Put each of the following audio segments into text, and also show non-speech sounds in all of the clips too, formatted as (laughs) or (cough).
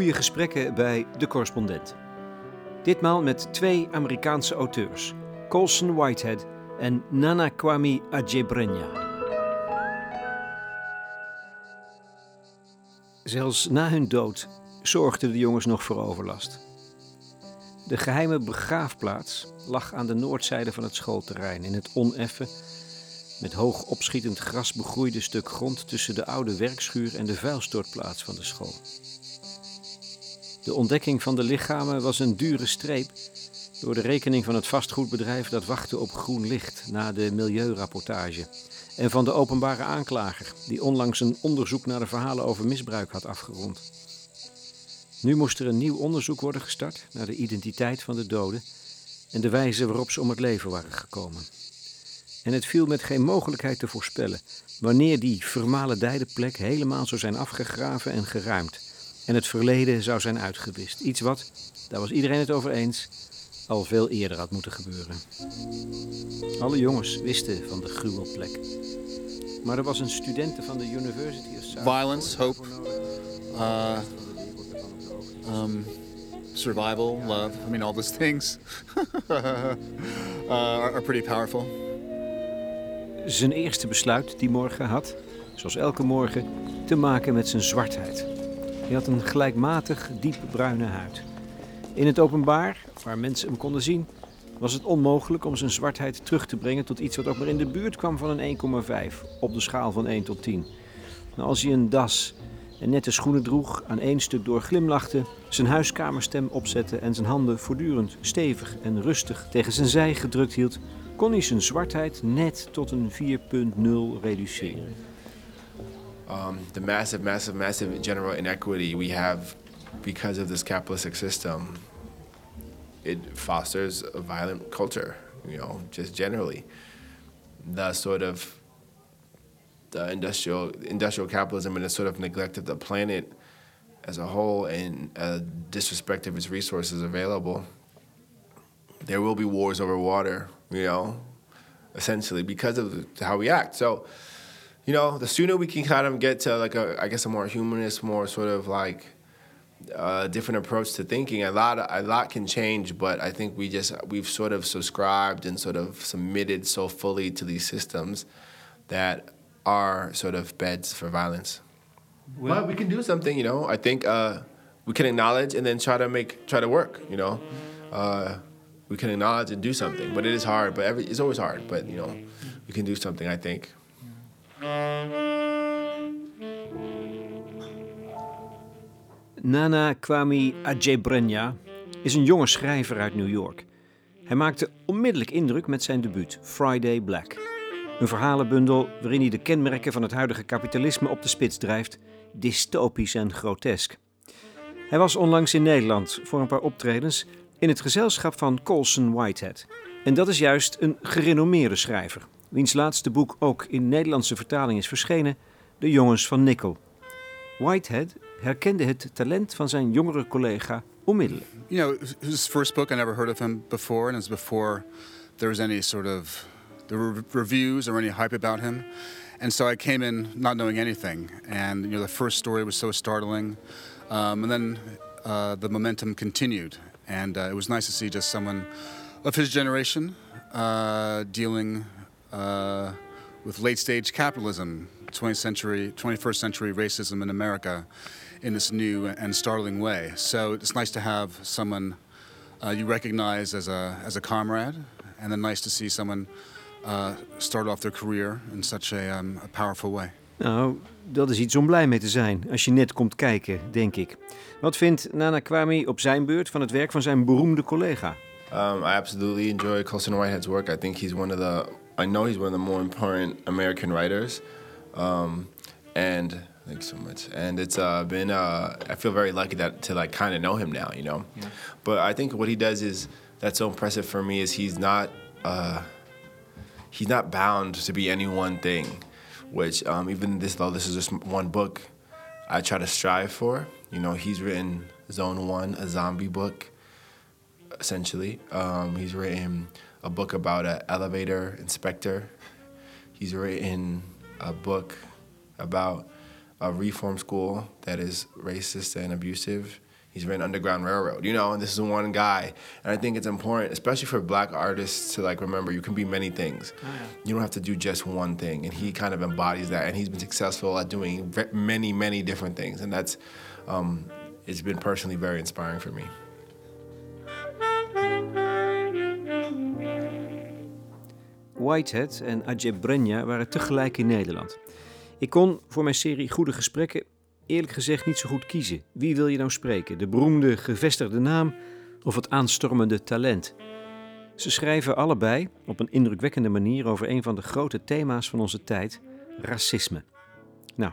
goede gesprekken bij De Correspondent. Ditmaal met twee Amerikaanse auteurs, Colson Whitehead en Nana Kwame Adjebrenja. Zelfs na hun dood zorgden de jongens nog voor overlast. De geheime begraafplaats lag aan de noordzijde van het schoolterrein in het oneffen, met hoog opschietend gras begroeide stuk grond tussen de oude werkschuur en de vuilstortplaats van de school. De ontdekking van de lichamen was een dure streep door de rekening van het vastgoedbedrijf dat wachtte op groen licht na de milieurapportage en van de openbare aanklager die onlangs een onderzoek naar de verhalen over misbruik had afgerond. Nu moest er een nieuw onderzoek worden gestart naar de identiteit van de doden en de wijze waarop ze om het leven waren gekomen. En het viel met geen mogelijkheid te voorspellen wanneer die vermalendijde plek helemaal zou zijn afgegraven en geruimd en het verleden zou zijn uitgewist. Iets wat, daar was iedereen het over eens, al veel eerder had moeten gebeuren. Alle jongens wisten van de gruwelplek. Maar er was een studente van de University of South Violence, hope, uh, um, survival, love. I mean, all those things (laughs) uh, are pretty powerful. Zijn eerste besluit die morgen had, zoals elke morgen, te maken met zijn zwartheid. Hij had een gelijkmatig diep bruine huid. In het openbaar, waar mensen hem konden zien, was het onmogelijk om zijn zwartheid terug te brengen tot iets wat ook maar in de buurt kwam van een 1,5 op de schaal van 1 tot 10. Nou, als hij een das en nette schoenen droeg, aan één stuk door glimlachte, zijn huiskamerstem opzette en zijn handen voortdurend stevig en rustig tegen zijn zij gedrukt hield, kon hij zijn zwartheid net tot een 4,0 reduceren. Um, the massive, massive, massive general inequity we have because of this capitalistic system, it fosters a violent culture, you know, just generally. The sort of the industrial industrial capitalism and the sort of neglect of the planet as a whole and disrespect of its resources available, there will be wars over water, you know, essentially because of how we act. So, you know, the sooner we can kind of get to like a, I guess, a more humanist, more sort of like uh, different approach to thinking, a lot, a lot can change. But I think we just we've sort of subscribed and sort of submitted so fully to these systems that are sort of beds for violence. but we can do something, you know. I think uh, we can acknowledge and then try to make, try to work, you know. Uh, we can acknowledge and do something, but it is hard. But every, it's always hard. But you know, we can do something. I think. Nana Kwame Adjebrenja is een jonge schrijver uit New York. Hij maakte onmiddellijk indruk met zijn debuut, Friday Black. Een verhalenbundel waarin hij de kenmerken van het huidige kapitalisme op de spits drijft, dystopisch en grotesk. Hij was onlangs in Nederland voor een paar optredens in het gezelschap van Colson Whitehead. En dat is juist een gerenommeerde schrijver, wiens laatste boek ook in Nederlandse vertaling is verschenen, De Jongens van Nickel. Whitehead herkende het talent van zijn jongere collega onmiddellijk. You know, his first book, I never heard of him before, and it was before there was any sort of the re- reviews or any hype about him. And so I came in not knowing anything, and you know, the first story was so startling, um, and then uh, the momentum continued, and uh, it was nice to see just someone of his generation uh, dealing uh, with late stage capitalism, 20th century, 21st century racism in America in this new and startling way. So it's nice to have someone uh, you recognize as a, as a comrade, and then nice to see someone uh, start off their career in such a, um, a powerful way. Nou, dat is iets om blij mee te zijn als je net komt kijken, denk ik. Wat vindt Nana Kwame op zijn beurt van het werk van zijn beroemde collega? Um, I absolutely enjoy Colson Whitehead's work. I think he's one of the, I know he's one of the more important American writers. Um, and thanks so much. And it's uh, been, uh, I feel very lucky that to like kind of know him now, you know. But I think what he does is that's so impressive for me is he's not, uh, he's not bound to be any one thing. Which um, even this though this is just one book, I try to strive for. You know, he's written Zone One, a zombie book essentially. Um, he's written a book about an elevator inspector. He's written a book about a reform school that is racist and abusive. He's written Underground Railroad, you know, and this is one guy. And I think it's important, especially for black artists, to like remember you can be many things. Oh, yeah. You don't have to do just one thing. And he kind of embodies that. And he's been successful at doing many, many different things. And that's, um, it's been personally very inspiring for me. Whitehead en Ajay Brenya waren tegelijk in Nederland. Ik kon voor mijn serie Goede Gesprekken eerlijk gezegd niet zo goed kiezen. Wie wil je nou spreken? De beroemde gevestigde naam of het aanstormende talent? Ze schrijven allebei op een indrukwekkende manier over een van de grote thema's van onze tijd: racisme. Nou,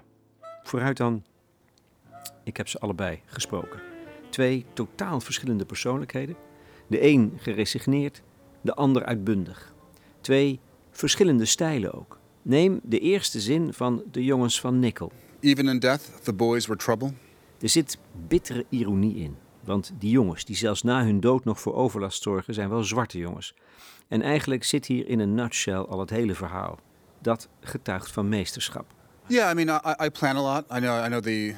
vooruit dan. Ik heb ze allebei gesproken. Twee totaal verschillende persoonlijkheden. De een geresigneerd, de ander uitbundig. Twee verschillende stijlen ook. Neem de eerste zin van de jongens van Nickel. Even in death, the boys were trouble. Er zit bittere ironie in. Want die jongens, die zelfs na hun dood nog voor overlast zorgen, zijn wel zwarte jongens. En eigenlijk zit hier in een nutshell al het hele verhaal. Dat getuigt van meesterschap. Yeah, I mean, I, I plan a lot. I know, I know the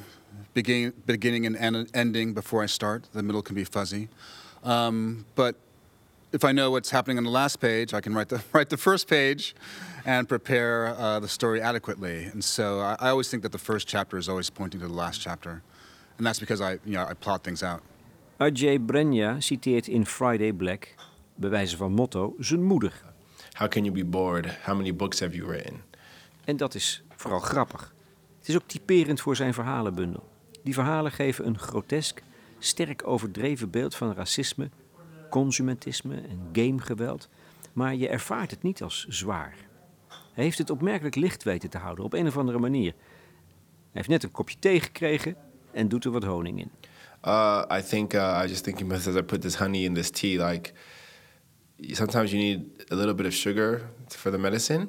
beginning, beginning and en- ending before I start. The middle can be fuzzy, um, but if I know what's happening on the last page, I can write the (laughs) write the first page, and prepare uh, the story adequately. And so I, I always think that the first chapter is always pointing to the last chapter, and that's because I, you know, I plot things out. Adjei-Brenyah citeert in Friday Black, bij wijze van motto, zijn moeder. How can you be bored? How many books have you written? En dat is vooral grappig. Het is ook typerend voor zijn verhalenbundel. Die verhalen geven een grotesk, sterk overdreven beeld van racisme, consumentisme en gamegeweld, maar je ervaart het niet als zwaar. Hij heeft het opmerkelijk licht weten te houden op een of andere manier. Hij heeft net een kopje thee gekregen en doet er wat honing in. Uh, I think uh, I was just thinking as I put this honey in this tea, like sometimes you need a little bit of sugar for the medicine.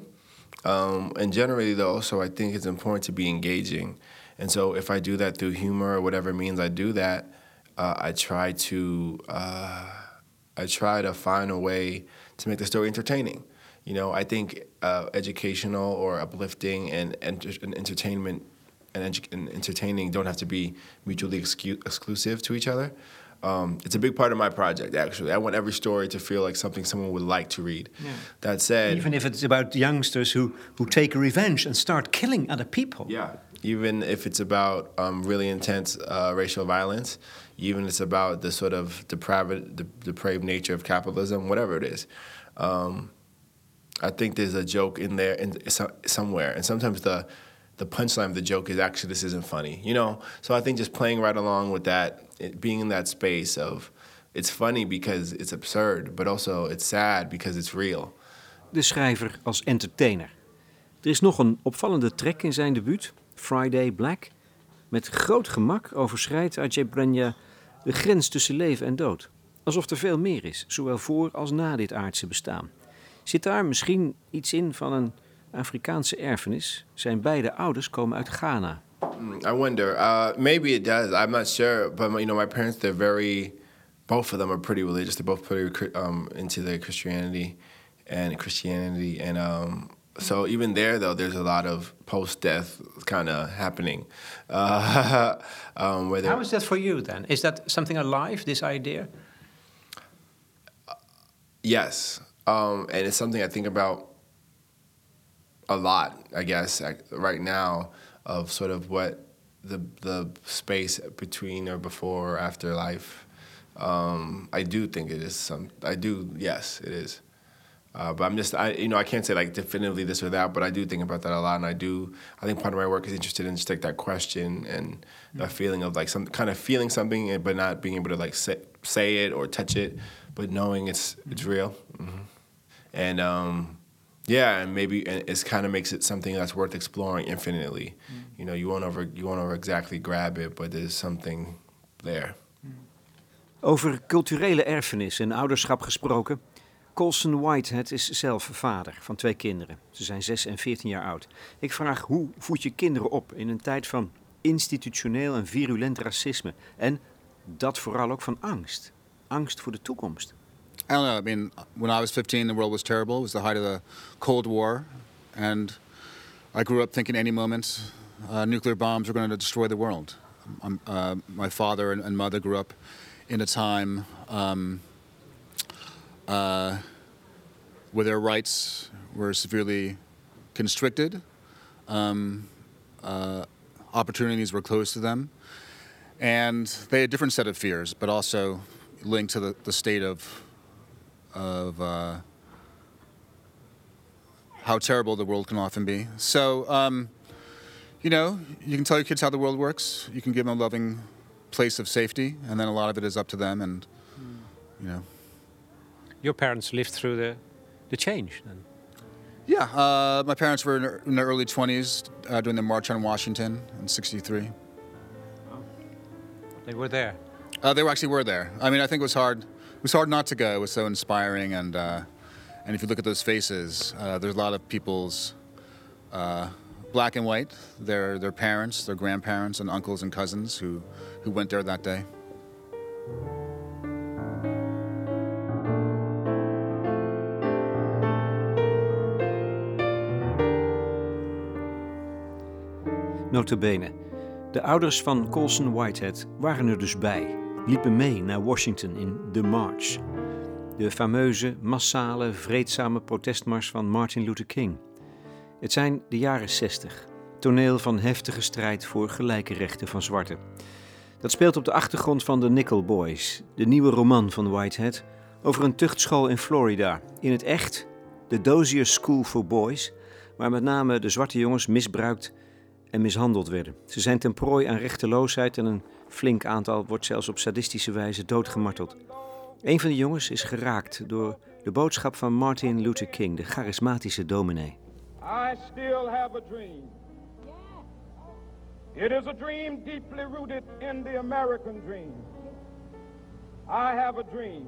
Um, and generally, though, also I think it's important to be engaging. And so if I do that through humor or whatever means I do that, uh, I try to uh, I try to find a way to make the story entertaining. You know, I think uh, educational or uplifting and, enter- and entertainment and, edu- and entertaining don't have to be mutually excu- exclusive to each other. Um, it's a big part of my project, actually. I want every story to feel like something someone would like to read. Yeah. That said, Even if it's about youngsters who, who take revenge and start killing other people. Yeah, even if it's about um, really intense uh, racial violence, even it's about the sort of depraved, the depraved nature of capitalism, whatever it is. Um, I think there's a joke in there in, so- somewhere, and sometimes the the punchline of the joke is actually this isn't funny, you know. So I think just playing right along with that, it, being in that space of it's funny because it's absurd, but also it's sad because it's real. de schrijver als entertainer. Er is nog een opvallende trek in zijn debuut, Friday Black. Met groot gemak overschrijdt Ajay Branya de grens tussen leven en dood. Alsof er veel meer is, zowel voor als na dit aardse bestaan. Zit daar misschien iets in van een Afrikaanse erfenis? Zijn beide ouders komen uit Ghana. Mm, I wonder. Uh, maybe it does. I'm not sure. But you know, my parents, they're very. Both of them are pretty religious. They're both pretty um, into their Christianity and Christianity, and um, so even there, though, there's a lot of post-death kind of happening. (laughs) Uh, um, where How is that for you then? Is that something alive, this idea? Yes, um, and it's something I think about a lot. I guess right now of sort of what the the space between or before or after life. Um, I do think it is some. I do. Yes, it is. Uh, but I'm just, I, you know, I can't say like definitively this or that, but I do think about that a lot, and I do. I think part of my work is interested in just like that question and the feeling of like some kind of feeling something, eh, but not being able to like say, say it or touch it, but knowing it's it's real. hmm And um, yeah, and maybe and it's kind of makes it something that's worth exploring infinitely. You know, you won't ever you won't ever exactly grab it, but there's something there. Over culturele erfenis en ouderschap gesproken. Colson Whitehead is zelf vader van twee kinderen. Ze zijn 6 en 14 jaar oud. Ik vraag hoe voed je kinderen op in een tijd van institutioneel en virulent racisme? En dat vooral ook van angst. Angst voor de toekomst. I don't know. I mean, when I was 15, the world was terrible. It was the height of the Cold War, and I grew up thinking any moment uh, nuclear bombs were going to destroy the world. Um, uh, my father and, mother grew up in a time um, uh, where their rights were severely constricted. Um, uh, opportunities were closed to them. And they had a different set of fears, but also linked to the, the state of, of uh, how terrible the world can often be. So, um, you know, you can tell your kids how the world works. You can give them a loving place of safety, and then a lot of it is up to them. And you know, your parents lived through the the change then. Yeah, uh, my parents were in, their, early 20s uh, during the March on Washington in '63. They were there. Uh, they were actually were there. I mean, I think it was hard. It was hard not to go. It was so inspiring, and uh, and if you look at those faces, uh, there's a lot of people's uh, black and white. Their their parents, their grandparents, and uncles and cousins who who went there that day. Notabene, de ouders van Colson Whitehead waren er dus bij, liepen mee naar Washington in The March, de fameuze, massale, vreedzame protestmars van Martin Luther King. Het zijn de jaren 60, toneel van heftige strijd voor gelijke rechten van zwarten. Dat speelt op de achtergrond van The Nickel Boys, de nieuwe roman van Whitehead over een tuchtschool in Florida. In het echt de Dozier School for Boys, waar met name de zwarte jongens misbruikt en mishandeld werden. Ze zijn ten prooi aan rechteloosheid en een flink aantal wordt zelfs op sadistische wijze doodgemarteld. Een van de jongens is geraakt door de boodschap van Martin Luther King, de charismatische dominee. I still have a dream. It is a dream deeply rooted in the American dream. I have a dream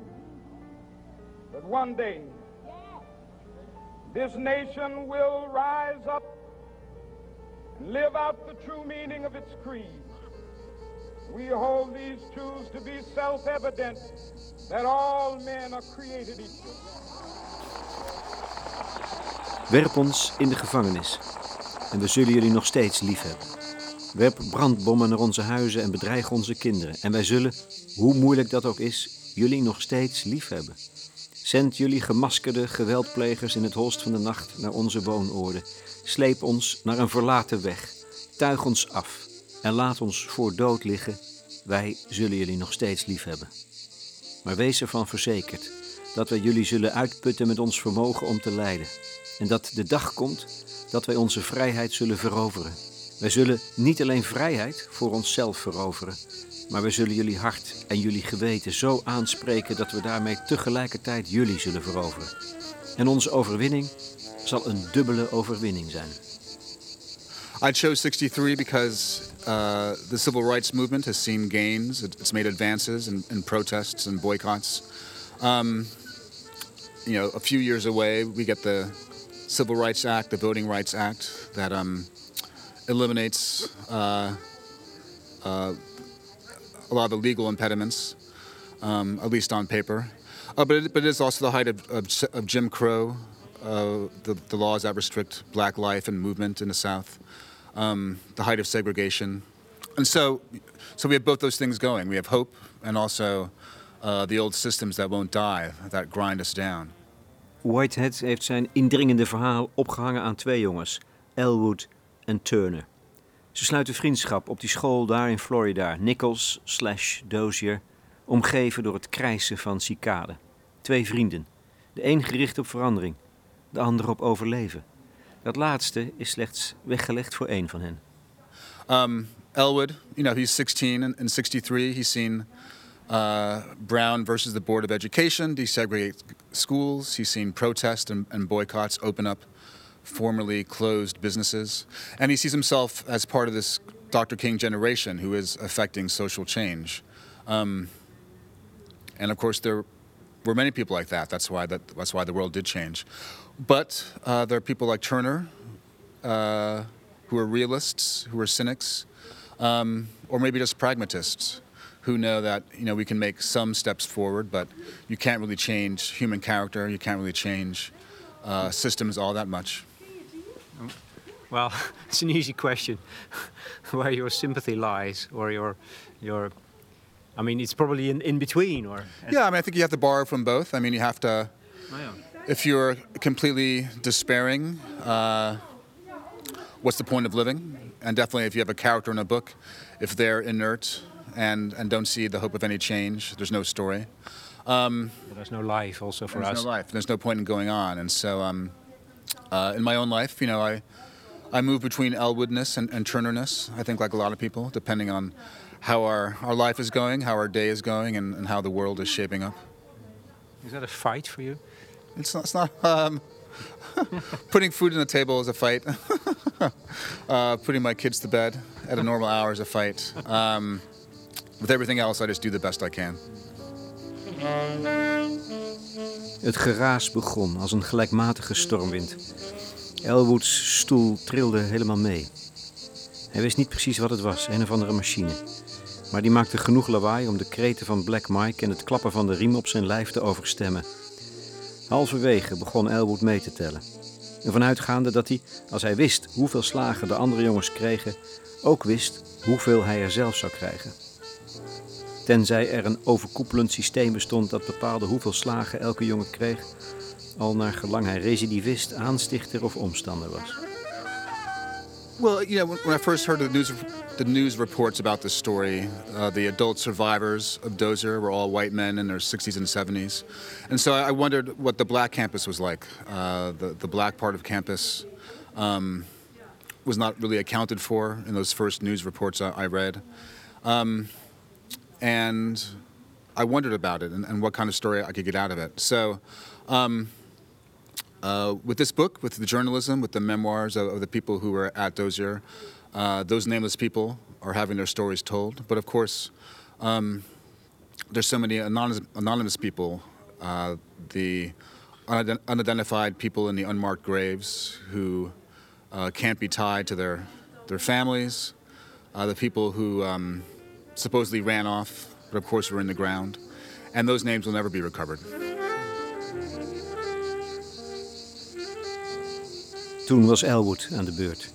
that one day this nation will rise up live out the true meaning of its creed. We hold these truths to be self-evident that all men are created equal. Werp ons in de gevangenis en we zullen jullie nog steeds lief hebben. Werp brandbommen naar onze huizen en bedreig onze kinderen. En wij zullen, hoe moeilijk dat ook is, jullie nog steeds lief hebben. Zend jullie gemaskerde geweldplegers in het holst van de nacht naar onze woonoorden. Sleep ons naar een verlaten weg. Tuig ons af en laat ons voor dood liggen. Wij zullen jullie nog steeds lief hebben. Maar wees ervan verzekerd dat wij jullie zullen uitputten met ons vermogen om te lijden. En dat de dag komt dat wij onze vrijheid zullen veroveren. Wij zullen niet alleen vrijheid voor onszelf veroveren, maar we zullen jullie hart en jullie geweten zo aanspreken dat we daarmee tegelijkertijd jullie zullen veroveren. En onze overwinning zal een dubbele overwinning zijn. I chose 63 because uh, the civil rights movement has seen gains. It's made advances in, in protests and boycotts. Um, you know, a few years away, we get the Civil Rights Act, the Voting Rights Act, that um, eliminates uh, uh, a lot of the legal impediments, um, at least on paper. Uh, but, it, but it is also the height of, of, of Jim Crow, uh, the, the, laws that restrict black life and movement in the South, um, the height of segregation. And so, so we have both those things going. We have hope and also uh, the old systems that won't die, that grind us down. Whitehead heeft zijn indringende verhaal opgehangen aan twee jongens, Elwood en Turner. Ze sluiten vriendschap op die school daar in Florida, Nichols slash Dozier, omgeven door het krijsen van cicaden. Twee vrienden, de een gericht op verandering, de ander op overleven. Dat laatste is slechts weggelegd voor één van hen. Um, Elwood, you know, he's 16 and, in 63. He's seen uh, Brown versus the Board of Education desegregate schools. He's seen protests and, and boycotts open up formerly closed businesses. And he sees himself as part of this Dr. King generation who is affecting social change. Um, and of course, there were many people like that. That's why, that, that's why the world did change. But uh, there are people like Turner uh, who are realists, who are cynics, um, or maybe just pragmatists who know that you know we can make some steps forward, but you can't really change human character. You can't really change uh, systems all that much. Well, (laughs) it's an easy question. (laughs) Where your sympathy lies, or your, your, I mean, it's probably in, in between, or. Yeah, I mean, I think you have to borrow from both. I mean, you have to, Oh, yeah. If you're completely despairing, uh, what's the point of living? And definitely, if you have a character in a book, if they're inert and, and don't see the hope of any change, there's no story. But there's no life also for There's us. no life. There's no point in going on. And so, um, uh, in my own life, you know, I, I move between Elwoodness and, and Turnerness. I think, like a lot of people, depending on how our, our life is going, how our day is going, and, and how the world is shaping up. Is that a fight for you? It's not. It's not um, (laughs) putting food on the table is a fight. (laughs) uh, putting my kids to bed at a normal hour is a fight. Um, with everything else, I just do the best I can. Het geraas begon als een gelijkmatige stormwind. Elwoods stoel trilde helemaal mee. Hij wist niet precies wat het was, een of andere machine. Maar die maakte genoeg lawaai om de kreten van Black Mike en het klappen van de riem op zijn lijf te overstemmen. Halverwege begon Elwood mee te tellen. Ervan uitgaande dat hij, als hij wist hoeveel slagen de andere jongens kregen, ook wist hoeveel hij er zelf zou krijgen. Tenzij er een overkoepelend systeem bestond dat bepaalde hoeveel slagen elke jongen kreeg, al naar gelang hij recidivist, aanstichter of omstander was. Well, you know, when, I first heard the news, the news reports about this story, uh, the adult survivors of Dozier were all white men in their 60s and 70s, and so I, I wondered what the black campus was like. Uh, the the black part of campus um, was not really accounted for in those first news reports I, I read, um, and I wondered about it and, and what kind of story I could get out of it. So. Um, uh, with this book, with the journalism, with the memoirs of, of the people who were at Dozier, uh, those nameless people are having their stories told. But of course, um, there's so many anonymous, anonymous people, uh, the unident- unidentified people in the unmarked graves who uh, can't be tied to their their families, uh, the people who um, supposedly ran off, but of course were in the ground, and those names will never be recovered. Toen was Elwood aan de beurt.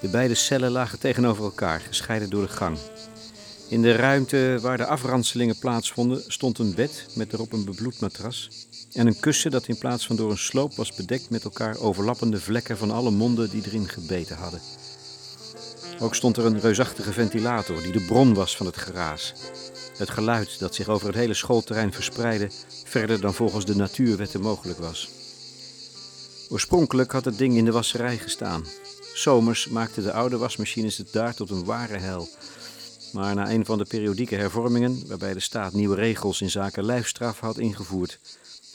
De beide cellen lagen tegenover elkaar, gescheiden door de gang. In de ruimte waar de afranselingen plaatsvonden stond een bed met erop een bebloed matras en een kussen dat in plaats van door een sloop was bedekt met elkaar overlappende vlekken van alle monden die erin gebeten hadden. Ook stond er een reusachtige ventilator die de bron was van het geraas. Het geluid dat zich over het hele schoolterrein verspreidde, verder dan volgens de natuurwetten mogelijk was. Oorspronkelijk had het ding in de wasserij gestaan. Zomers maakten de oude wasmachines het daar tot een ware hel. Maar na een van de periodieke hervormingen, waarbij de staat nieuwe regels in zaken lijfstraf had ingevoerd,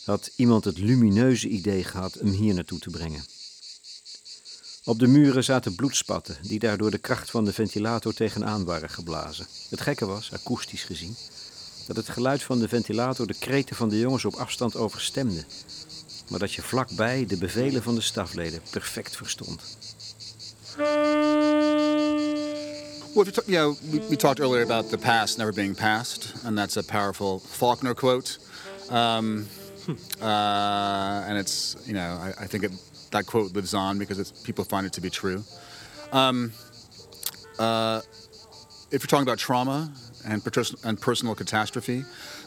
had iemand het lumineuze idee gehad hem hier naartoe te brengen. Op de muren zaten bloedspatten, die daar door de kracht van de ventilator tegenaan waren geblazen. Het gekke was, akoestisch gezien, dat het geluid van de ventilator de kreten van de jongens op afstand overstemde maar dat je vlakbij de bevelen van de stafleden perfect verstond. Well, you, know, we, we talked earlier about the past never being past, and that's a powerful Faulkner quote. Um, uh, and it's, you know, I, I think it, that quote lives on because it's, people find it to be true. Um, uh, if you're talking about trauma and, and personal catastrophe,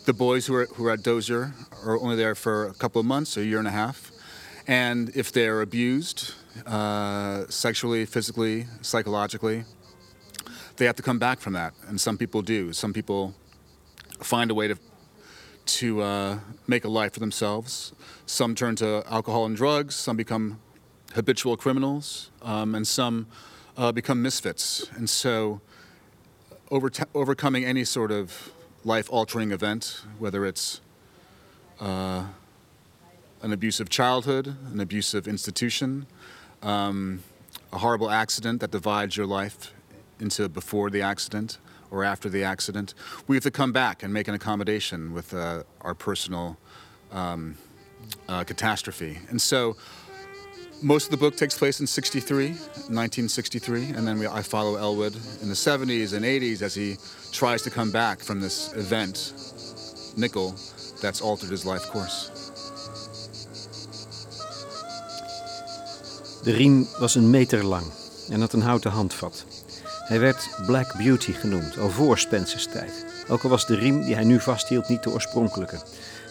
the boys who are, who are at Dozier are only there for a couple of months, a year and a half. And if they're abused, uh, sexually, physically, psychologically, they have to come back from that, and some people do. Some people find a way to to uh, make a life for themselves. Some turn to alcohol and drugs. Some become habitual criminals, um, and some uh, become misfits. And so, over overcoming any sort of life-altering event, whether it's uh, an abusive childhood, an abusive institution, um, a horrible accident that divides your life into before the accident or after the accident. We have to come back and make an accommodation with uh, our personal um, uh, catastrophe. And so most of the book takes place in 63, 1963, and then we, I follow Elwood in the 70s and 80s as he tries to come back from this event, Nickel, that's altered his life course. De riem was een meter lang en had een houten handvat. Hij werd Black Beauty genoemd, al voor Spencers tijd. Ook al was de riem die hij nu vasthield niet de oorspronkelijke.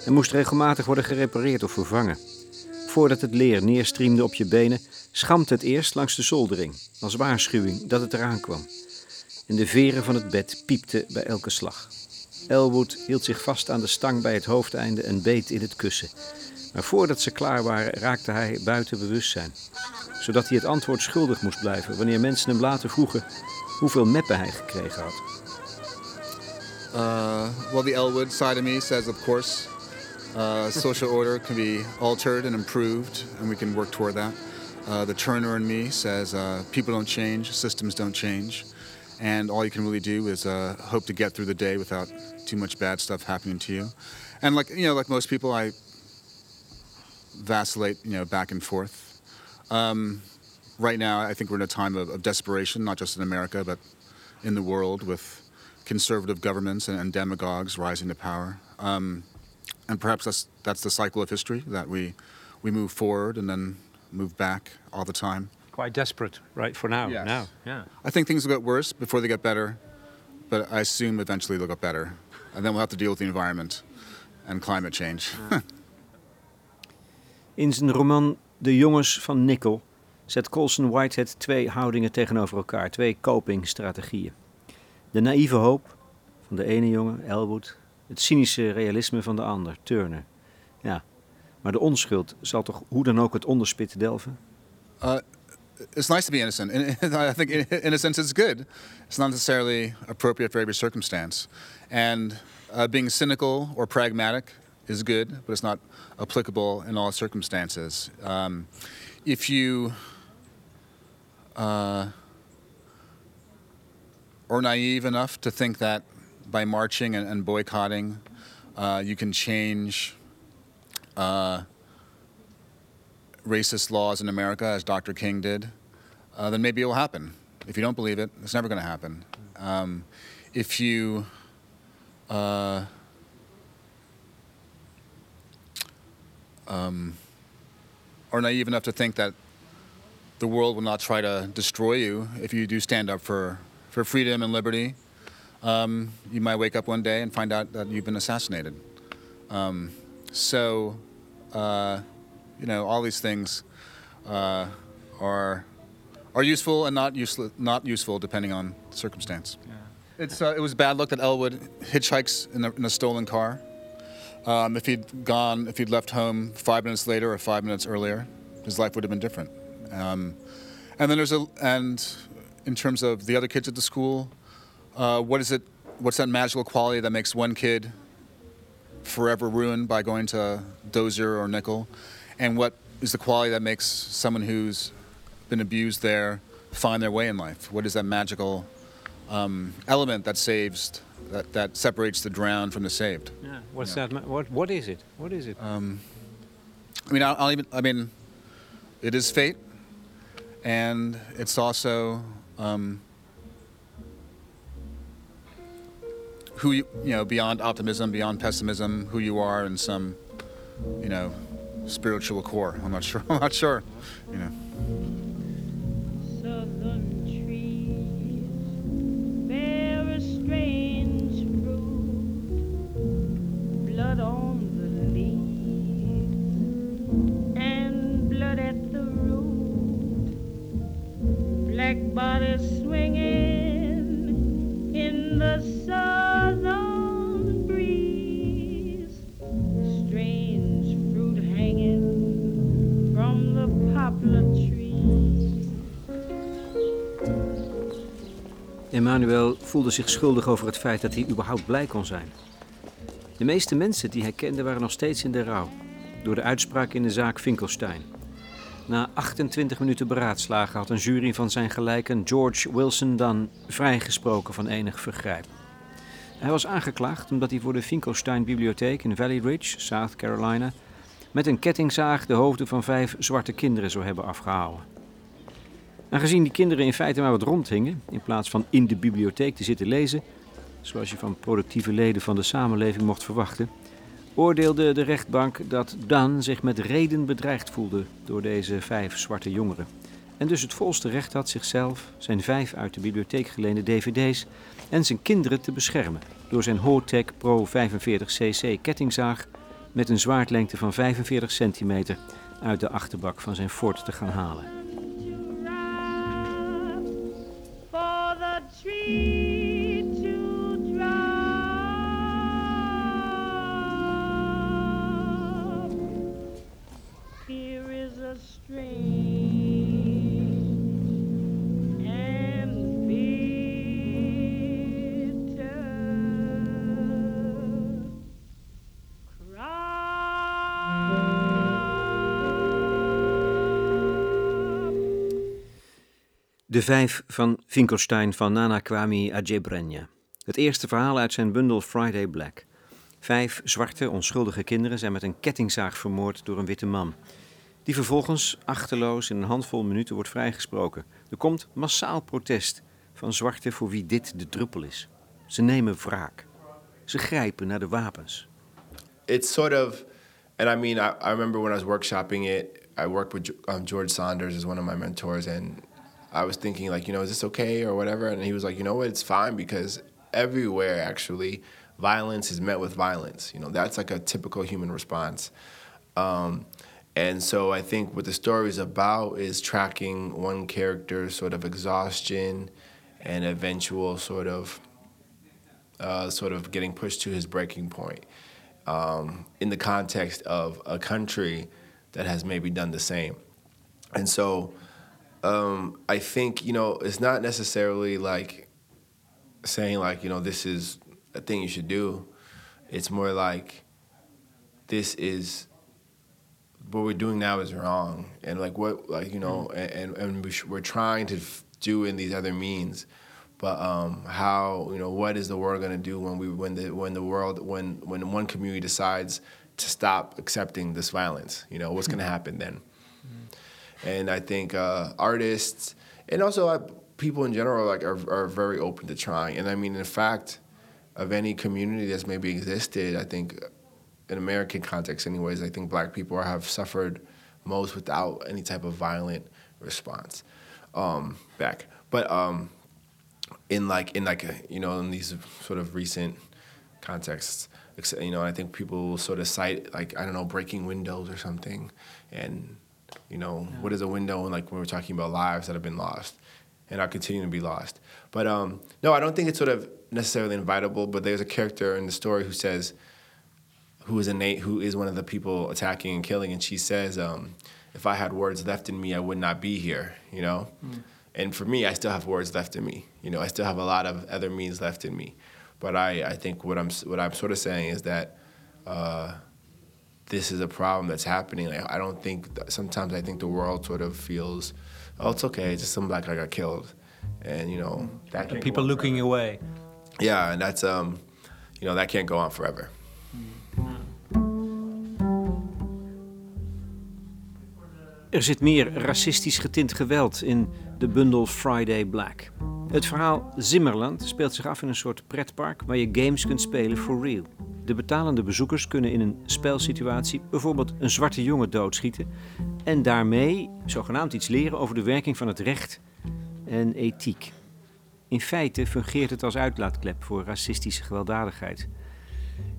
Hij moest regelmatig worden gerepareerd of vervangen. Voordat het leer neerstriemde op je benen, schampte het eerst langs de zoldering, als waarschuwing dat het eraan kwam. En de veren van het bed piepten bij elke slag. Elwood hield zich vast aan de stang bij het hoofdeinde en beet in het kussen. Maar voordat ze klaar waren, raakte hij buiten bewustzijn. Zodat hij het antwoord schuldig moest blijven wanneer mensen hem later vroegen hoeveel meppen hij gekregen had. Uh, well, the Elwood side of me says, of course, uh, social order can be altered and improved, and we can work toward that. Uh, the Turner in me says, uh, people don't change, systems don't change, and all you can really do is uh, hope to get through the day without too much bad stuff happening to you. And like you know, like most people, I vacillate, you know, back and forth. Um, right now, I think we're in a time of, of desperation, not just in America, but in the world with conservative governments and, and demagogues rising to power. Um, and perhaps that's that's the cycle of history that we we move forward and then move back all the time. Quite desperate, right, for now. Yes. Now, yeah. I think things will get worse before they get better, but I assume eventually they'll get better, and then we'll have to deal with the environment and climate change. (laughs) In zijn roman De Jongens van Nickel zet Colson Whitehead twee houdingen tegenover elkaar, twee copingstrategieën. De naïeve hoop van de ene jongen, Elwood, het cynische realisme van de ander, Turner. Ja, maar de onschuld zal toch hoe dan ook het onderspit delven? Uh, it's nice to be innocent. I think innocence is good. It's not necessarily appropriate for every circumstance. And uh, being cynical or pragmatic is good, but it's not applicable in all circumstances. Um, if you uh, are naive enough to think that by marching and, and boycotting, uh, you can change uh, racist laws in America, as Dr. King did, uh, then maybe it will happen. If you don't believe it, it's never going to happen. Um, if you uh, um, are naive enough to think that the world will not try to destroy you if you do stand up for, for freedom and liberty, um, you might wake up one day and find out that you've been assassinated. Um, so, uh, you know, all these things uh, are are useful and not useless, not useful depending on circumstance. It's uh, it was bad luck that Elwood hitchhikes in a, in a stolen car. Um, if he'd gone, if he'd left home five minutes later or five minutes earlier, his life would have been different. Um, and then there's a and in terms of the other kids at the school, uh, what is it? What's that magical quality that makes one kid forever ruined by going to Dozier or Nickel? And what is the quality that makes someone who's been abused there find their way in life? What is that magical um, element that saves, that, that separates the drowned from the saved? yeah. What's that? What, what is it? What is it? I mean, I'll, I'll even, I mean, it is fate, and it's also um, who you, you know, beyond optimism, beyond pessimism, who you are in some, you know, spiritual core. I'm not (laughs) sure. I'm not sure. You know. southern trees Emmanuel voelde zich schuldig over het feit dat hij überhaupt blij kon zijn. De meeste mensen die hij kende waren nog steeds in de rouw, door de uitspraak in de zaak Finkelstein. Na 28 minuten beraadslagen had een jury van zijn gelijken George Wilson Dunn vrijgesproken van enig vergrijp. Hij was aangeklaagd omdat hij voor de Finkelstein-bibliotheek in Valley Ridge, South Carolina, met een kettingzaag de hoofden van vijf zwarte kinderen zou hebben afgehouden. Aangezien die kinderen in feite maar wat rondhingen, in plaats van in de bibliotheek te zitten lezen, zoals je van productieve leden van de samenleving mocht verwachten, oordeelde de rechtbank dat Dan zich met reden bedreigd voelde door deze vijf zwarte jongeren. En dus het volste recht had zichzelf, zijn vijf uit de bibliotheek geleende dvd's en zijn kinderen te beschermen door zijn Hortec Pro 45cc kettingzaag met een zwaardlengte van 45 centimeter uit de achterbak van zijn Ford te gaan halen. The De vijf van Finkelstein van Nana Kwame Adjebrenja. Het eerste verhaal uit zijn bundel Friday Black. Vijf zwarte, onschuldige kinderen zijn met een kettingzaag vermoord door een witte man. Die vervolgens achterloos in een handvol minuten wordt vrijgesproken. Er komt massaal protest van zwarten voor wie dit de druppel is. Ze nemen wraak. Ze grijpen naar de wapens. it's sort of, and I mean, I, I remember when I was workshopping it, I worked with um, George Saunders as one of my mentors, and I was thinking like, you know, is this okay or whatever? And he was like, you know what, it's fine because everywhere actually, violence is met with violence. You know, that's like a typical human response. Um, and so I think what the story is about is tracking one character's sort of exhaustion and eventual sort of uh, sort of getting pushed to his breaking point um, in the context of a country that has maybe done the same. And so um, I think, you know, it's not necessarily like saying, like, you know, this is a thing you should do. It's more like this is what we're doing now is wrong. And like what, like, you know, and, and sh- we're trying to f- do in these other means. But um, how you know what is the world going to do when we when the when the world when when one community decides to stop accepting this violence? You know what's going to happen then and i think uh, artists and also uh, people in general like are, are very open to trying. And i mean in fact of any community that's maybe existed i think in american context anyways i think black people have suffered most without any type of violent response. Um, back. But um, in like in like a, you know in these sort of recent contexts you know i think people sort of cite like i don't know breaking windows or something. And you know what is a window and like when we're talking about lives that have been lost and are continuing to be lost but um no i don't think it's sort of necessarily invitable but there's a character in the story who says who is innate who is one of the people attacking and killing, and she says, um, "If I had words left in me, I would not be here." You know, and for me, I still have words left in me. You know, I still have a lot of other means left in me, but I, I think what I'm what I'm sort of saying is that uh, this is a problem that's happening. Like, I don't think that, sometimes I think the world sort of feels, oh, it's okay, it's just some black guy got killed, and you know that can't People go on looking forever. away. Yeah, and that's um, you know, that can't go on forever. Er zit meer racistisch getint geweld in de bundel Friday Black. Het verhaal Zimmerland speelt zich af in een soort pretpark waar je games kunt spelen for real. De betalende bezoekers kunnen in een spelsituatie bijvoorbeeld een zwarte jongen doodschieten en daarmee zogenaamd iets leren over de werking van het recht en ethiek. In feite fungeert het als uitlaatklep voor racistische gewelddadigheid.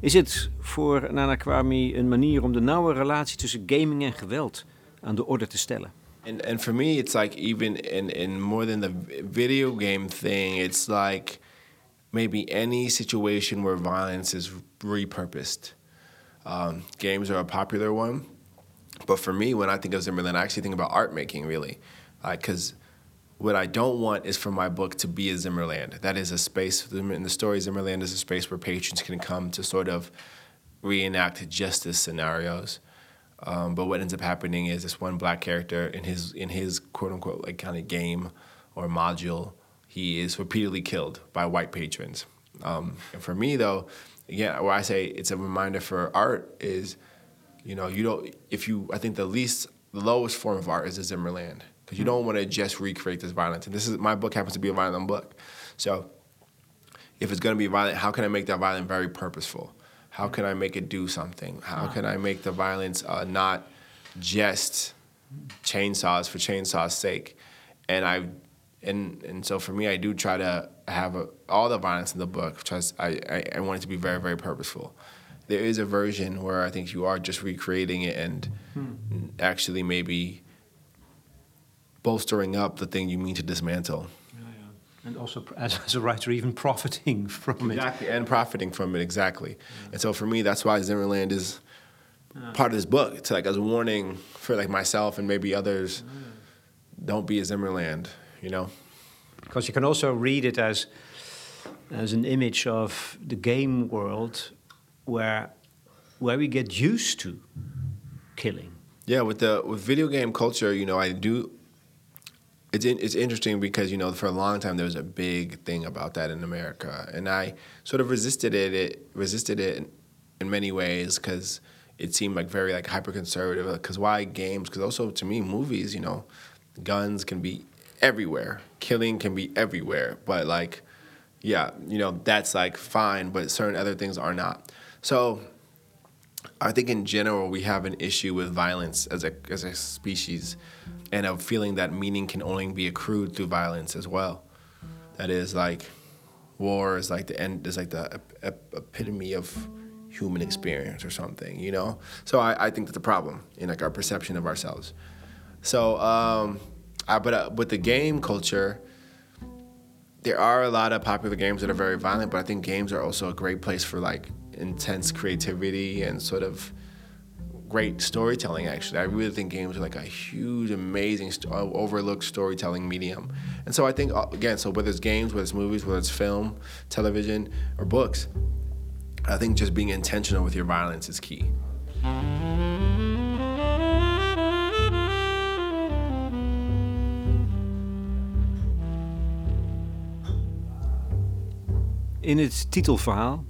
Is het voor Nana Kwame een manier om de nauwe relatie tussen gaming en geweld aan de orde te stellen? And and for me, it's like even in in more than the video game thing, it's like maybe any situation where violence is repurposed. Um, games are a popular one, but for me, when I think of Zimmerland, I actually think about art making really, because. what I don't want is for my book to be a Zimmerland. That is a space in the story. Zimmerland is a space where patrons can come to sort of reenact justice scenarios. Um, but what ends up happening is this one black character in his in his quote unquote like kind of game or module, he is repeatedly killed by white patrons. Um, and for me though, again, where I say it's a reminder for art is, you know, you don't if you I think the least the lowest form of art is a Zimmerland because you don't want to just recreate this violence. And this is my book happens to be a violent book, so if it's going to be violent, how can I make that violent very purposeful? How can I make it do something? How can I make the violence uh, not just chainsaws for chainsaws' sake? And I, and and so for me, I do try to have a, all the violence in the book. Tries, I, I I want it to be very very purposeful. There is a version where I think you are just recreating it and actually maybe bolstering up the thing you mean to dismantle. And also, (laughs) as, as a writer, even profiting from it. Exactly, and profiting from it exactly. And so for me, that's why Zimmer Land is part of this book. It's like as a warning for like myself and maybe others. Don't be a Zimmer Land, you know. Because you can also read it as, as an image of the game world where, where we get used to killing. Yeah, with the with video game culture, you know, I do. It's in, it's interesting because you know for a long time there was a big thing about that in America, and I sort of resisted it. It resisted it in, in many ways because it seemed like very like hyper conservative. Because why games? Because also to me movies, you know, guns can be everywhere, killing can be everywhere, but like, yeah, you know that's like fine, but certain other things are not. So I think in general we have an issue with violence as a as a species, and a feeling that meaning can only be accrued through violence as well. That is like, war is like the end is like the ep- ep- epitome of human experience or something, you know. So I, I think that's a problem in like our perception of ourselves. So, um, I, but uh, with the game culture, there are a lot of popular games that are very violent, but I think games are also a great place for like intense creativity and sort of great storytelling. Actually, I really think games are like a huge, amazing, uh, overlooked storytelling medium. And so I think uh, again, so whether it's games, whether it's movies, whether it's film, television, or books, I think just being intentional with your violence is key. In het titelverhaal,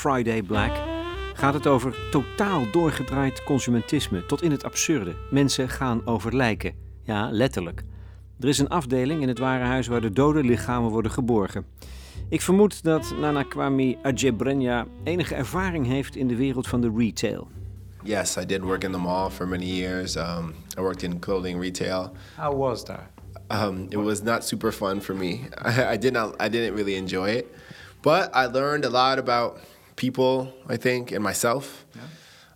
Friday Black, gaat het over totaal doorgedraaid consumentisme tot in het absurde. Mensen gaan over lijken. Ja, letterlijk. Er is een afdeling in het warenhuis waar de dode lichamen worden geborgen. Ik vermoed dat Nana Kwame Adjebrenya enige ervaring heeft in de wereld van de retail. Yes, I did work in the mall for many years. Um, I worked in clothing retail. How was that? Um, it was not super fun for me. I, (laughs) I did not. I didn't really enjoy it, but I learned a lot about people. I think and myself.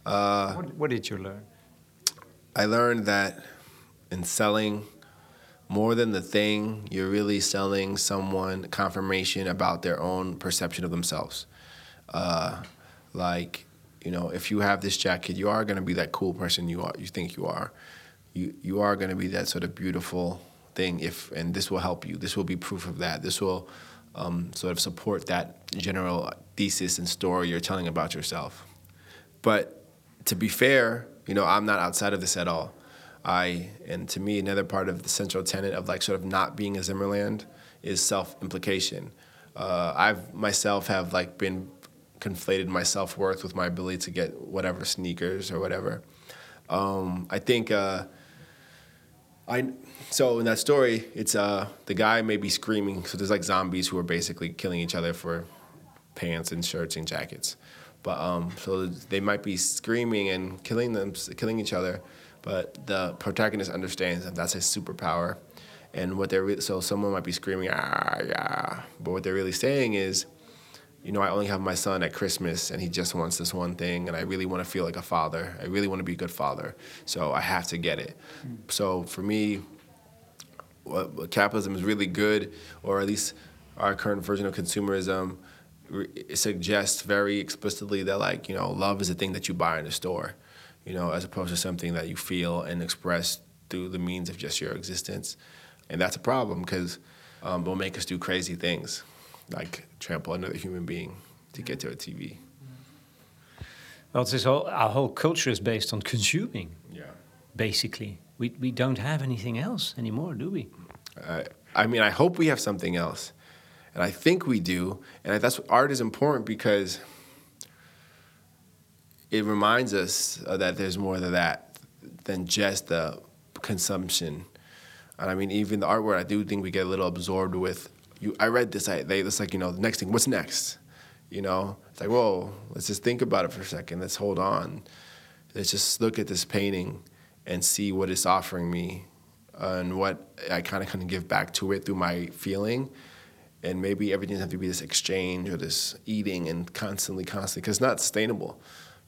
Uh, What, what did you learn? I learned that in selling, more than the thing, you're really selling someone confirmation about their own perception of themselves. Uh, like, you know, if you have this jacket, you are going to be that cool person you are. You think you are. You you are going to be that sort of beautiful thing. If and this will help you. This will be proof of that. This will um, sort of support that general thesis and story you're telling about yourself. But to be fair, you know, I'm not outside of this at all. I and to me, another part of the central tenet of like sort of not being a Zimmer Land is self-implication. Uh, I've myself have like been conflated my self-worth with my ability to get whatever sneakers or whatever. Um, I think uh, I so in that story, it's uh the guy may be screaming. So there's like zombies who are basically killing each other for pants and shirts and jackets. But um, so they might be screaming and killing them, killing each other. But the protagonist understands that that's his superpower, and what they're re- so someone might be screaming ah yeah, but what they're really saying is, you know, I only have my son at Christmas, and he just wants this one thing, and I really want to feel like a father. I really want to be a good father, so I have to get it. So for me, what, what capitalism is really good, or at least our current version of consumerism, re- suggests very explicitly that like you know love is a thing that you buy in a store, you know, as opposed to something that you feel and express through the means of just your existence, and that's a problem because um, it'll make us do crazy things, like trample another human being to get to a TV. Well, this whole, our whole culture is based on consuming, Yeah. basically. We, we don't have anything else anymore, do we? Uh, I mean, I hope we have something else, and I think we do. And that's art is important because it reminds us uh, that there's more to that than just the consumption. And I mean, even the artwork, I do think we get a little absorbed with. You, I read this. I they it's like you know the next thing. What's next? You know, it's like, whoa, let's just think about it for a second. Let's hold on. Let's just look at this painting and see what it's offering me and what I kind of kind of give back to it through my feeling. And maybe everything doesn't have to be this exchange or this eating and constantly, constantly, because it's not sustainable.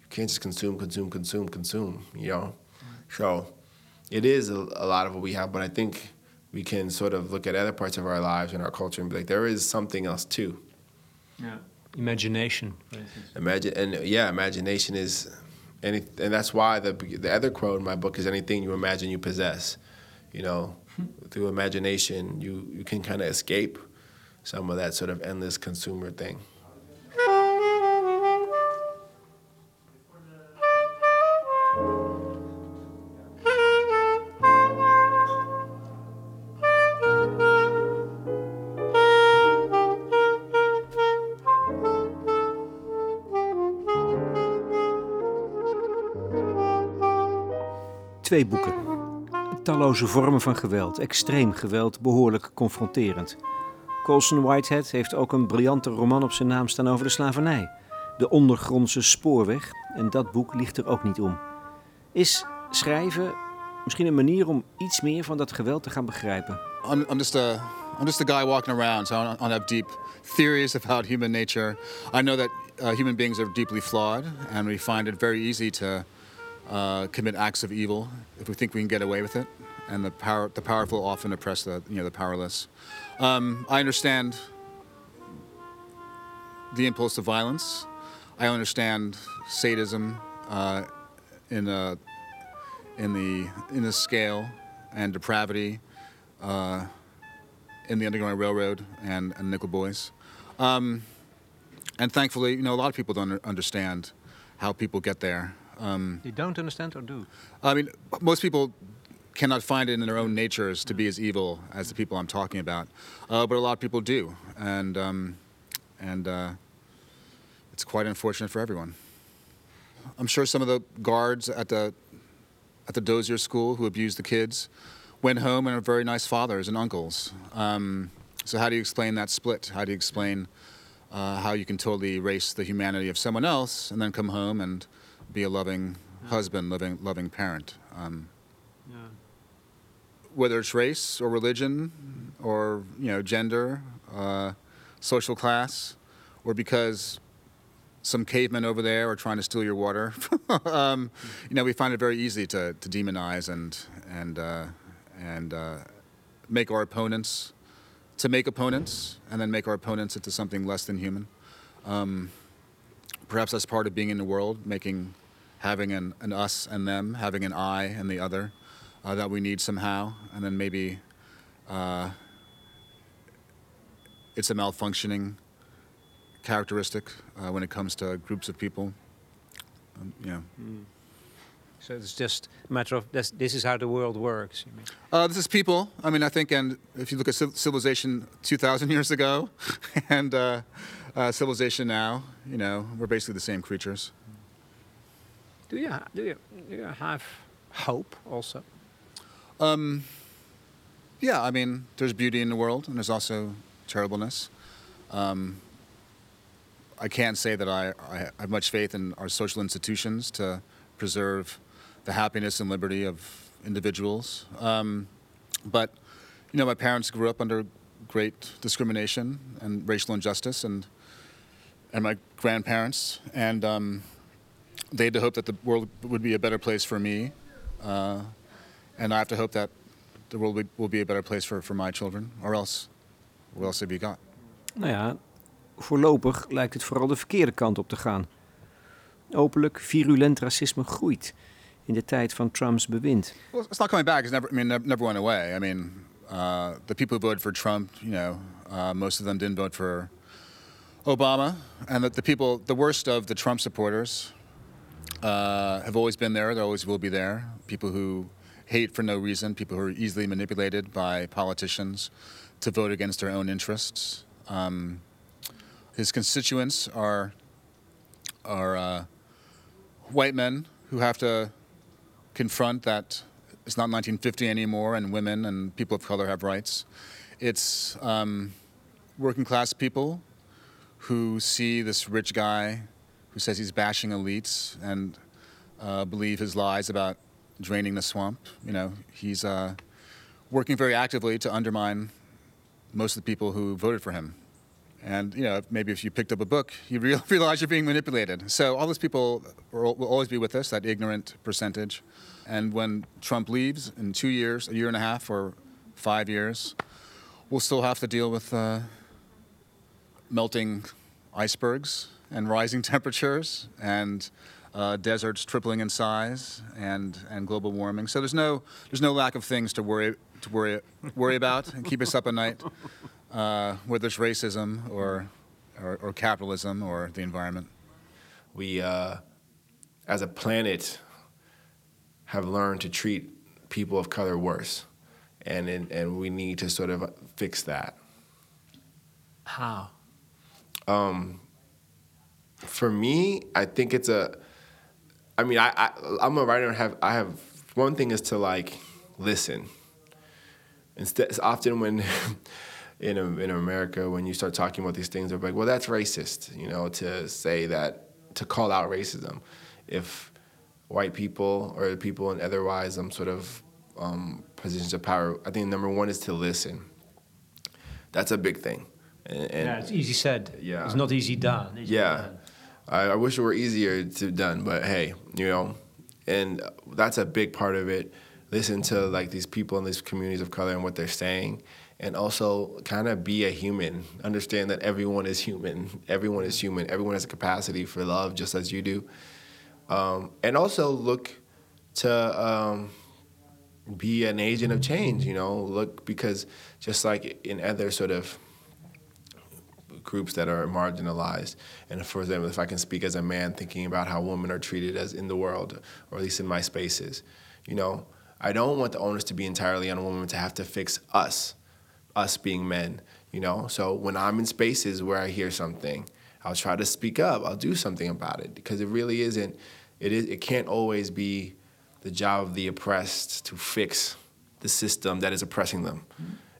You can't just consume, consume, consume, consume, you know? So it is a, a lot of what we have, but I think we can sort of look at other parts of our lives and our culture and be like, there is something else too. Yeah. Imagination. Imagine and yeah, imagination is any, and that's why the the other quote in my book is anything you imagine you possess. You know, hmm. through imagination, you you can kind of escape some of that sort of endless consumer thing. Twee boeken. Talloze vormen van geweld, extreem geweld, behoorlijk confronterend. Colson Whitehead heeft ook een briljante roman op zijn naam staan over de slavernij. De ondergrondse spoorweg, en dat boek ligt er ook niet om. Is schrijven misschien een manier om iets meer van dat geweld te gaan begrijpen? I'm, I'm just a guy walking around, so I have deep theories about human nature. I know that uh, human beings are deeply flawed, and we find it very easy to uh, commit acts of evil if we think we can get away with it. And the power the powerful often oppress the you know the powerless. Um, I understand the impulse to violence. I understand sadism uh, in a in the in the scale and depravity uh, in the Underground Railroad and, and Nickel Boys. Um, and thankfully, you know, a lot of people don't understand how people get there. Um, You don't understand or do? I mean, most people cannot find it in their own natures to be as evil as the people I'm talking about, uh, but a lot of people do, and um, and uh, it's quite unfortunate for everyone. I'm sure some of the guards at the at the Dozier School who abused the kids went home and are very nice fathers and uncles. Um, so how do you explain that split? How do you explain uh, how you can totally erase the humanity of someone else and then come home and be a loving husband, loving loving parent? Um, whether it's race or religion or you know gender, uh, social class, or because some cavemen over there are trying to steal your water. (laughs) um, you know, we find it very easy to, to demonize and and uh, and uh, make our opponents to make opponents and then make our opponents into something less than human. Um, perhaps that's part of being in the world, making having an, an us and them, having an I and the other uh, that we need somehow, and then maybe uh, it's a malfunctioning characteristic uh, when it comes to groups of people. Um, yeah. So it's just a matter of this, this is how the world works. you mean. Uh, this is people. I mean, I think, and if you look at civilization 2,000 years ago (laughs) and uh, uh, civilization now, you know, we're basically the same creatures. Do you, do you, do you have hope also? Um, yeah, I mean, there's beauty in the world, and there's also terribleness. Um, I can't say that I, I have much faith in our social institutions to preserve the happiness and liberty of individuals. Um, but, you know, my parents grew up under great discrimination and racial injustice, and and my grandparents, and um, they had to hope that the world would be a better place for me. Uh, and I have to hope that the world will- be a better place for, for my children, or else, what else have you got? Nou ja, voorlopig lijkt het vooral de verkeerde kant op te gaan. Openlijk virulent racisme groeit in de tijd van Trumps bewind. Well, it's not coming back. It's never. I mean, never, never went away. I mean, uh, the people who voted for Trump, you know, uh, most of them didn't vote for Obama, and that the people, the worst of the Trump supporters, uh, have always been there. They always will be there. People who hate for no reason. People who are easily manipulated by politicians to vote against their own interests. Um, his constituents are are uh, white men who have to confront that it's not 1950 anymore and women and people of color have rights. It's um, working class people who see this rich guy who says he's bashing elites and uh, believe his lies about draining the swamp. You know, he's uh, working very actively to undermine most of the people who voted for him. And you know, maybe if you picked up a book, you real- (laughs) realize you're being manipulated. So all those people will will always be with us, that ignorant percentage. And when Trump leaves in two years, a year and a half, or five years, we'll still have to deal with uh, melting icebergs and rising (laughs) temperatures and uh, deserts tripling in size and, and global warming. So there's no there's no lack of things to worry to worry worry about and keep us up at night, uh, whether it's racism or, or or capitalism or the environment. we, uh, as a planet, have learned to treat people of color worse, and and, and we need to sort of fix that. How? For me, I think it's a. I mean, I, I I'm a writer and have I have one thing is to like listen. Instead, it's often when (laughs) in in America when you start talking about these things, they're like, well, that's racist, you know, to say that to call out racism. If white people or people in otherwise um sort of um, positions of power, I think number one is to listen. That's a big thing. And, and yeah, it's easy said. Yeah. It's not easy done. Easy yeah. done. I, I wish it were easier to done, but hey, you know, and that's a big part of it. Listen to like these people in these communities of color and what they're saying, and also kind of be a human. Understand that everyone is human. Everyone is human. Everyone has a capacity for love, just as you do. Um, and also look to um, be an agent of change. You know, look because just like in other sort of groups that are marginalized. And for example, if I can speak as a man thinking about how women are treated as in the world, or at least in my spaces, you know, I don't want the onus to be entirely on a woman to have to fix us, us being men, you know. So when I'm in spaces where I hear something, I'll try to speak up. I'll do something about it because it really isn't. It is. It can't always be the job of the oppressed to fix the system that is oppressing them.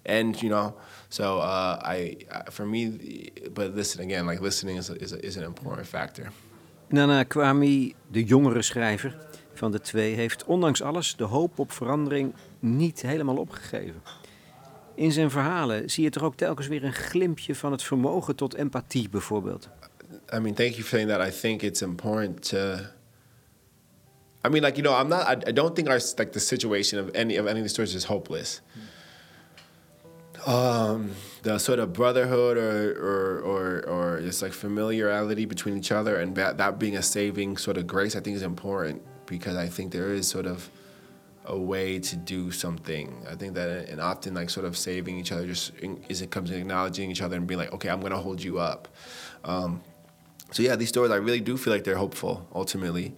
And you know, so uh, I, for me, but listen again, like listening is a, is, a, is an important factor. Nana Kwame, de jongere schrijver van de twee, heeft ondanks alles de hoop op verandering niet helemaal opgegeven. In zijn verhalen zie je toch ook telkens weer een glimpje van het vermogen tot empathie, bijvoorbeeld. I mean, thank you for saying that. I think it's important to. I mean, like you know, I'm not. I, I don't think our like the situation of any of any of the stories is hopeless. Um, the sort of brotherhood or or or or just like familiarity between each other and that that being a saving sort of grace, I think is important because I think there is sort of a way to do something. I think that and often like sort of saving each other just is it comes to acknowledging each other and being like, okay, I'm gonna hold you up. Um, so yeah, these stories I really do feel like they're hopeful ultimately.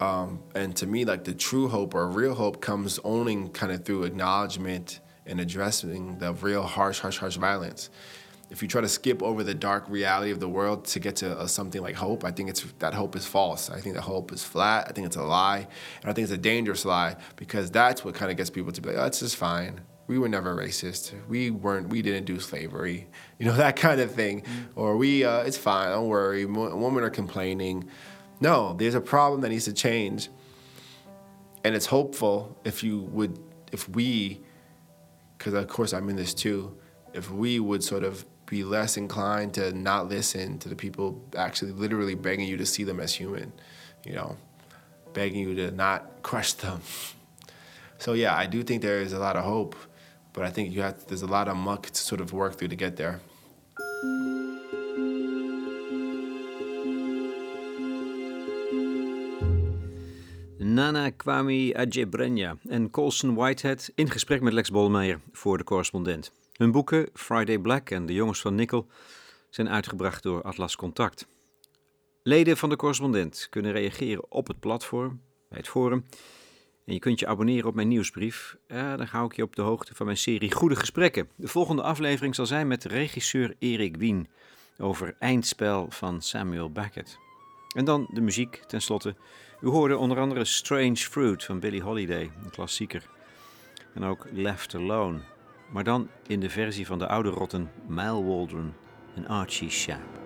Um, and to me, like the true hope or real hope comes only kind of through acknowledgement and addressing the real harsh, harsh, harsh violence. If you try to skip over the dark reality of the world to get to uh, something like hope, I think it's that hope is false. I think that hope is flat. I think it's a lie, and I think it's a dangerous lie because that's what kind of gets people to be like, "Oh, it's just fine. We were never racist. We weren't. We didn't do slavery. (laughs) You know that kind of thing. Or we, uh, it's fine. Don't worry. Mo- women are complaining. No, there's a problem that needs to change, and it's hopeful if you would, if we because of course I'm in this too. If we would sort of be less inclined to not listen to the people actually literally begging you to see them as human, you know, begging you to not crush them. (laughs) So yeah, I do think there is a lot of hope, but I think you have there's a lot of muck to sort of work through to get there. Nana Kwame Adjebrenya en Colson Whitehead in gesprek met Lex Bolmeijer voor de correspondent. Hun boeken Friday Black en De Jongens van Nikkel zijn uitgebracht door Atlas Contact. Leden van de correspondent kunnen reageren op het platform, bij het forum. En je kunt je abonneren op mijn nieuwsbrief. Dan hou ik je op de hoogte van mijn serie Goede Gesprekken. De volgende aflevering zal zijn met regisseur Erik Wien over Eindspel van Samuel Beckett. En dan de muziek tenslotte. U hoorde onder andere Strange Fruit van Billie Holiday, een klassieker. En ook Left Alone, maar dan in de versie van de oude rotten Mal Waldron en Archie Schaap.